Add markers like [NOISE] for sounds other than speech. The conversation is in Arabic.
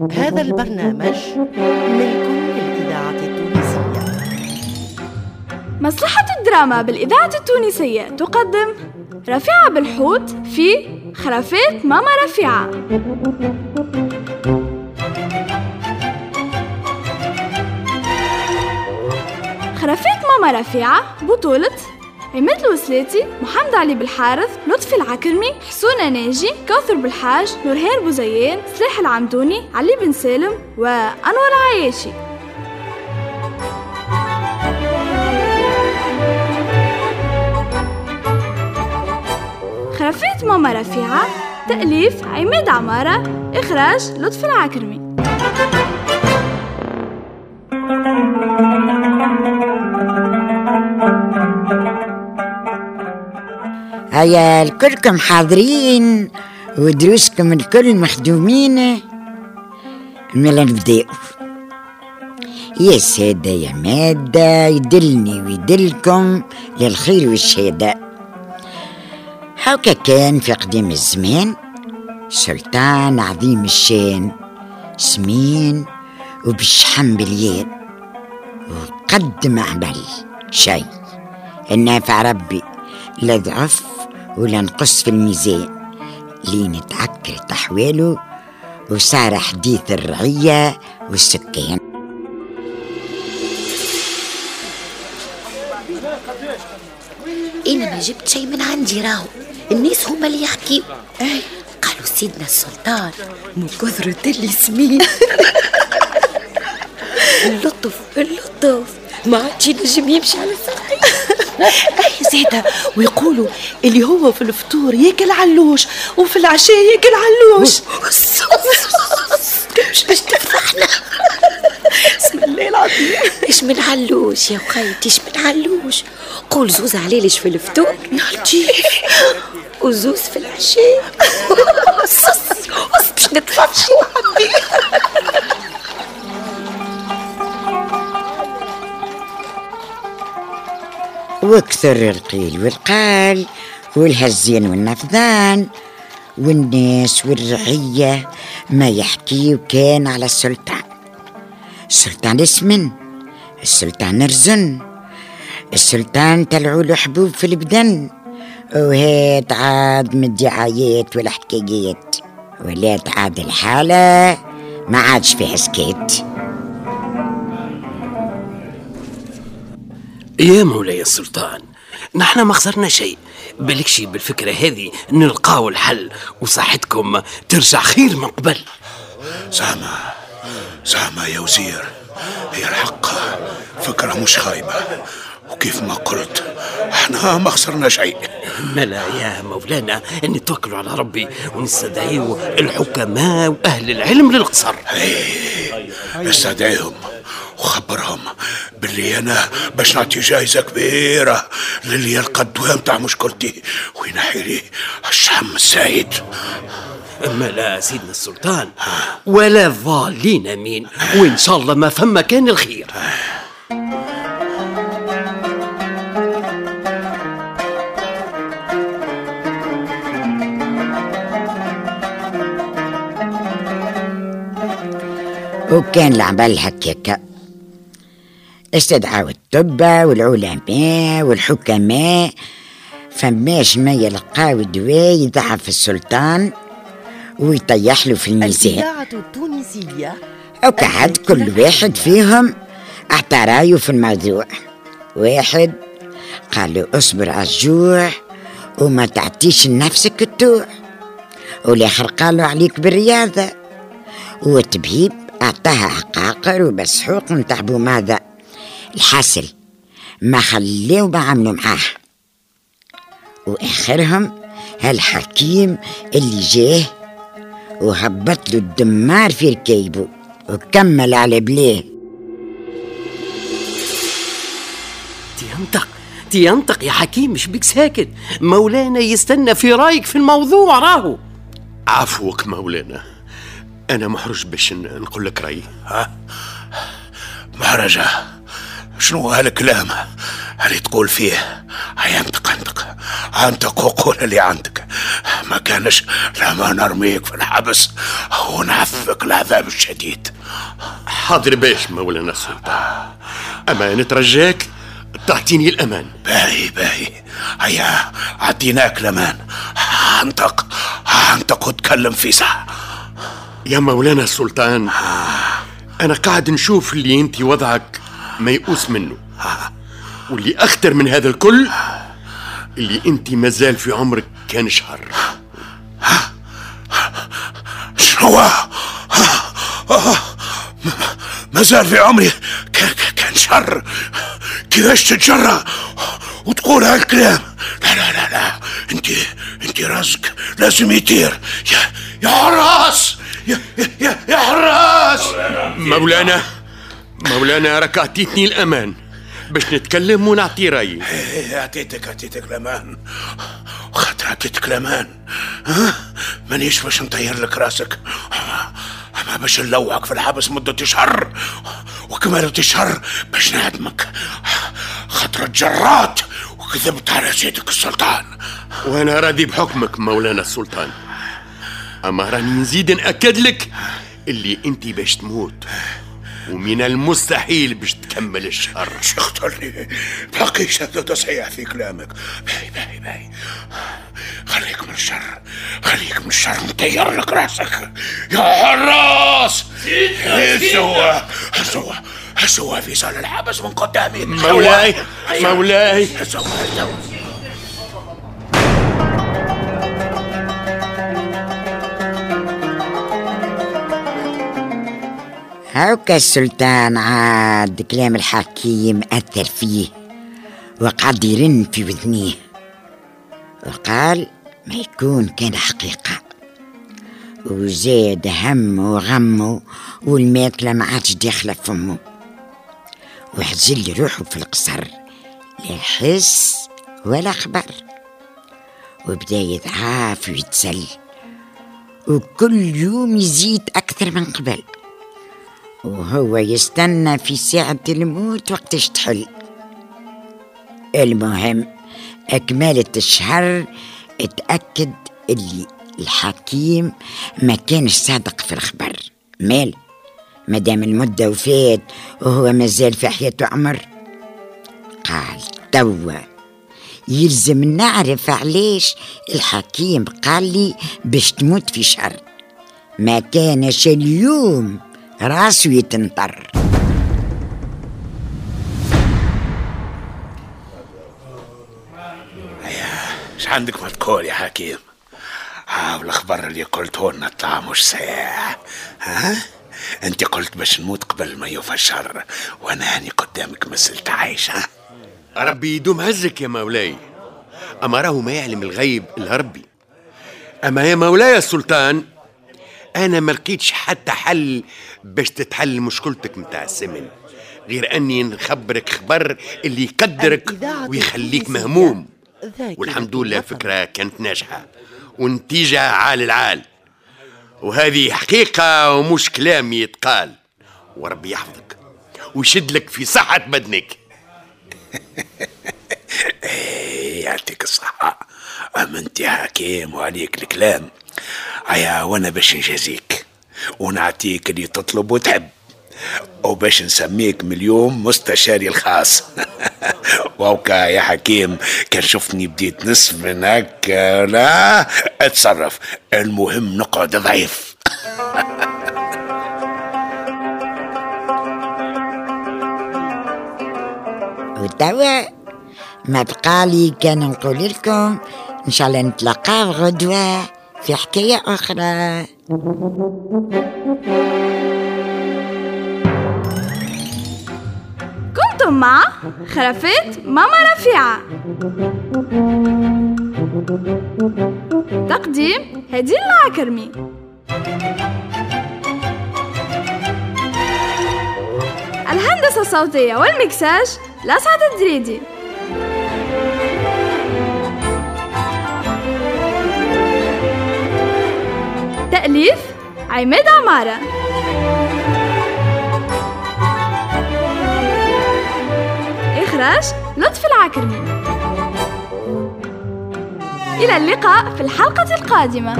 هذا البرنامج ملك للإذاعة التونسية. مصلحة الدراما بالإذاعة التونسية تقدم رفيعة بالحوت في خرافات ماما رفيعة. خرافات ماما رفيعة بطولة عماد الوسلاتي محمد علي بالحارث لطفي العكرمي حسونة ناجي كوثر بالحاج نورهان بوزيان سلاح العمدوني علي بن سالم وأنور عياشي. خرافات ماما رفيعة تأليف عماد عمارة إخراج لطفي العكرمي. هيا الكلكم حاضرين ودروسكم الكل مخدومين. ملا نبداو يا سادة يا مادة يدلني ويدلكم للخير والشهادة هاكا كان في قديم الزمان سلطان عظيم الشان سمين وبالشحم باليد وقد ما عمل شي النافع ربي لا ضعف ولا نقص في الميزان. لين تعكرت أحواله وصار حديث الرعية والسكان. أنا ما جبت شيء من عندي راهو. الناس هما اللي يحكيوا قالوا سيدنا السلطان. من كثرة اللي سمين. [LAUGHS] اللطف اللطف. ما عادش ينجم يمشي على ساقي. [LAUGHS] اي زيادة ويقولوا اللي هو في الفطور ياكل علوش وفي العشاء ياكل علوش. [LAUGHS] باش تفرحنا. بسم الله العظيم. إيش من علوش يا وخيتي إيش من علوش؟ قول زوز عليلش في الفطور. نعطيك وزوز في العشاء. [LAUGHS] باش نتفرشي وكثر القيل والقال والهزين والنفذان والناس والرعية ما يحكي كان على السلطان. السلطان اسمن السلطان رزن السلطان تلعوا له حبوب في البدن وهات عاد من الدعايات والحكايات ولات عاد الحالة ما عادش فيها سكيت. يا مولاي السلطان نحن ما خسرنا شيء بالك شي بالفكرة هذه نلقاو الحل وصحتكم ترجع خير من قبل. زعما زعما يا وزير هي الحق فكرة مش خايبة وكيف ما قلت إحنا ما خسرنا شيء. ملا يا مولانا نتوكلوا على ربي ونستدعيو الحكماء وأهل العلم للقصر. استدعيهم وخبرهم باللي أنا باش نعطي جايزة كبيرة. للي يلقى الدواء متاع مشكلتي. وينحي لي الشحم السعيد. ملا سيدنا السلطان ولا ضالين أمين. وإن شاء الله ما فما كان الخير. وكان العمل هكاكا استدعوا الطبة والعلماء والحكماء فماش ما يلقاو دواء يضعف السلطان ويطيح له في الميزان. التونسية. وقعد كل واحد فيهم أعطى رأيه في الموضوع. واحد قال له اصبر على الجوع وما تعطيش لنفسك التوع. والآخر قال له عليك بالرياضة. والطبيب أعطاها عقاقر وبسحوق نتاع ماذا الحاصل. ما خليو ما عملوا معاه وآخرهم هالحكيم اللي جاه وهبط له الدمار في ركيبه وكمل على بليه. تينطق تينطق يا حكيم مش بيك ساكت؟ مولانا يستنى في رأيك في الموضوع راهو. عفوك مولانا. أنا محرج باش نقول لك رأيي. ها؟ مهرجة شنو هالكلام؟ اللي تقول فيه؟ هيا انطق انطق انت وقول اللي عندك. ما كانش لما نرميك في الحبس ونعفك العذاب الشديد. حاضر باش مولانا السلطان. أما نترجاك تعطيني الأمان. باهي باهي. هيا عديناك الأمان. انطق انطق وتكلم في ساعة يا مولانا السلطان أنا قاعد نشوف اللي أنت وضعك. ميؤوس منه. واللي أخطر من هذا الكل اللي أنت مازال في عمرك كان شهر. شنو مازال في عمري كان شر كيفاش تتجرأ وتقول هالكلام. لا لا لا لا. انت أنت راسك لازم يطير. يا يا حراس! يا يا يا حراس! مولانا! مولانا راك أعطيتني الأمان. باش نتكلم ونعطي رأيي. إيه، أعطيتك أعطيتك الأمان. وخاطر أعطيتك الأمان. ها؟ مانيش باش نطير لك راسك. أما باش نلوعك في الحبس مدة شهر وكمالة شهر باش نعدمك. خاطر جرات وكذبت على سيدك السلطان. وأنا راضي بحكمك مولانا السلطان. أما راني نزيد نأكد لك اللي أنت باش تموت. ومن المستحيل باش تكمل الشهر اخترني باقي شهادة تصحيح في كلامك. باهي باهي باهي. خليك من الشر. خليك من الشر. مطير لك راسك. يا حراس سوا سوا سوا في صال الحبس من قدامي. مولاي مولاي. سوا سوا هاوكا السلطان عاد كلام الحكيم أثر فيه وقعد يرن في وذنيه وقال ما يكون كان حقيقة وزاد هم وغمه والماكلة ما عادش داخلة فمه وحزل روحه في القصر لا حس ولا خبر وبدا يضعاف ويتسل وكل يوم يزيد أكثر من قبل وهو يستنى في ساعة الموت وقتاش تحل. المهم أكملة الشهر اتأكد اللي الحكيم ما كانش صادق في الخبر. مال مادام المدة وفات وهو مازال في حياته عمر. قال توا. يلزم نعرف علاش الحكيم قال لي باش تموت في شهر. ما كانش اليوم. راسه يتنطر إيش عندك ما تقول يا حكيم؟ ها والخبر اللي قلته لنا طلع مش صحيح ها؟ أنت قلت باش نموت قبل ما يوفى الشر وأنا هاني قدامك مسلت عايش ها؟ ربي يدوم عزك يا مولاي. أما راهو ما يعلم الغيب إلا ربي أما يا مولاي السلطان أنا ما لقيتش حتى حل باش تتحل مشكلتك متاع السمن غير أني نخبرك خبر اللي يقدرك ويخليك. مهموم. والحمد لله الوطن. فكرة كانت ناجحة ونتيجة عال العال. وهذه حقيقة ومش كلام يتقال. وربي يحفظك ويشد لك في صحة بدنك. [LAUGHS] إيه، يعطيك الصحة. أما أنت حكيم وعليك الكلام. هيا وأنا باش نجازيك. ونعطيك اللي تطلب وتحب. وباش نسميك من اليوم مستشاري الخاص. [LAUGHS] وهوكا يا حكيم كان شفتني بديت نصف من هكا لا اتصرف. المهم نقعد ضعيف. [LAUGHS] وتوا ما بقالي كان نقول لكم ان شاء الله نتلاقاو غدوة في حكاية أخرى. كنتم مع خرافات ماما رفيعة. تقديم هدير العكرمي. الهندسة الصوتية والمكساج لسعد الدريدي. تأليف عماد عمارة. إخراج لطفي العكرمي إلى اللقاء في الحلقة القادمة.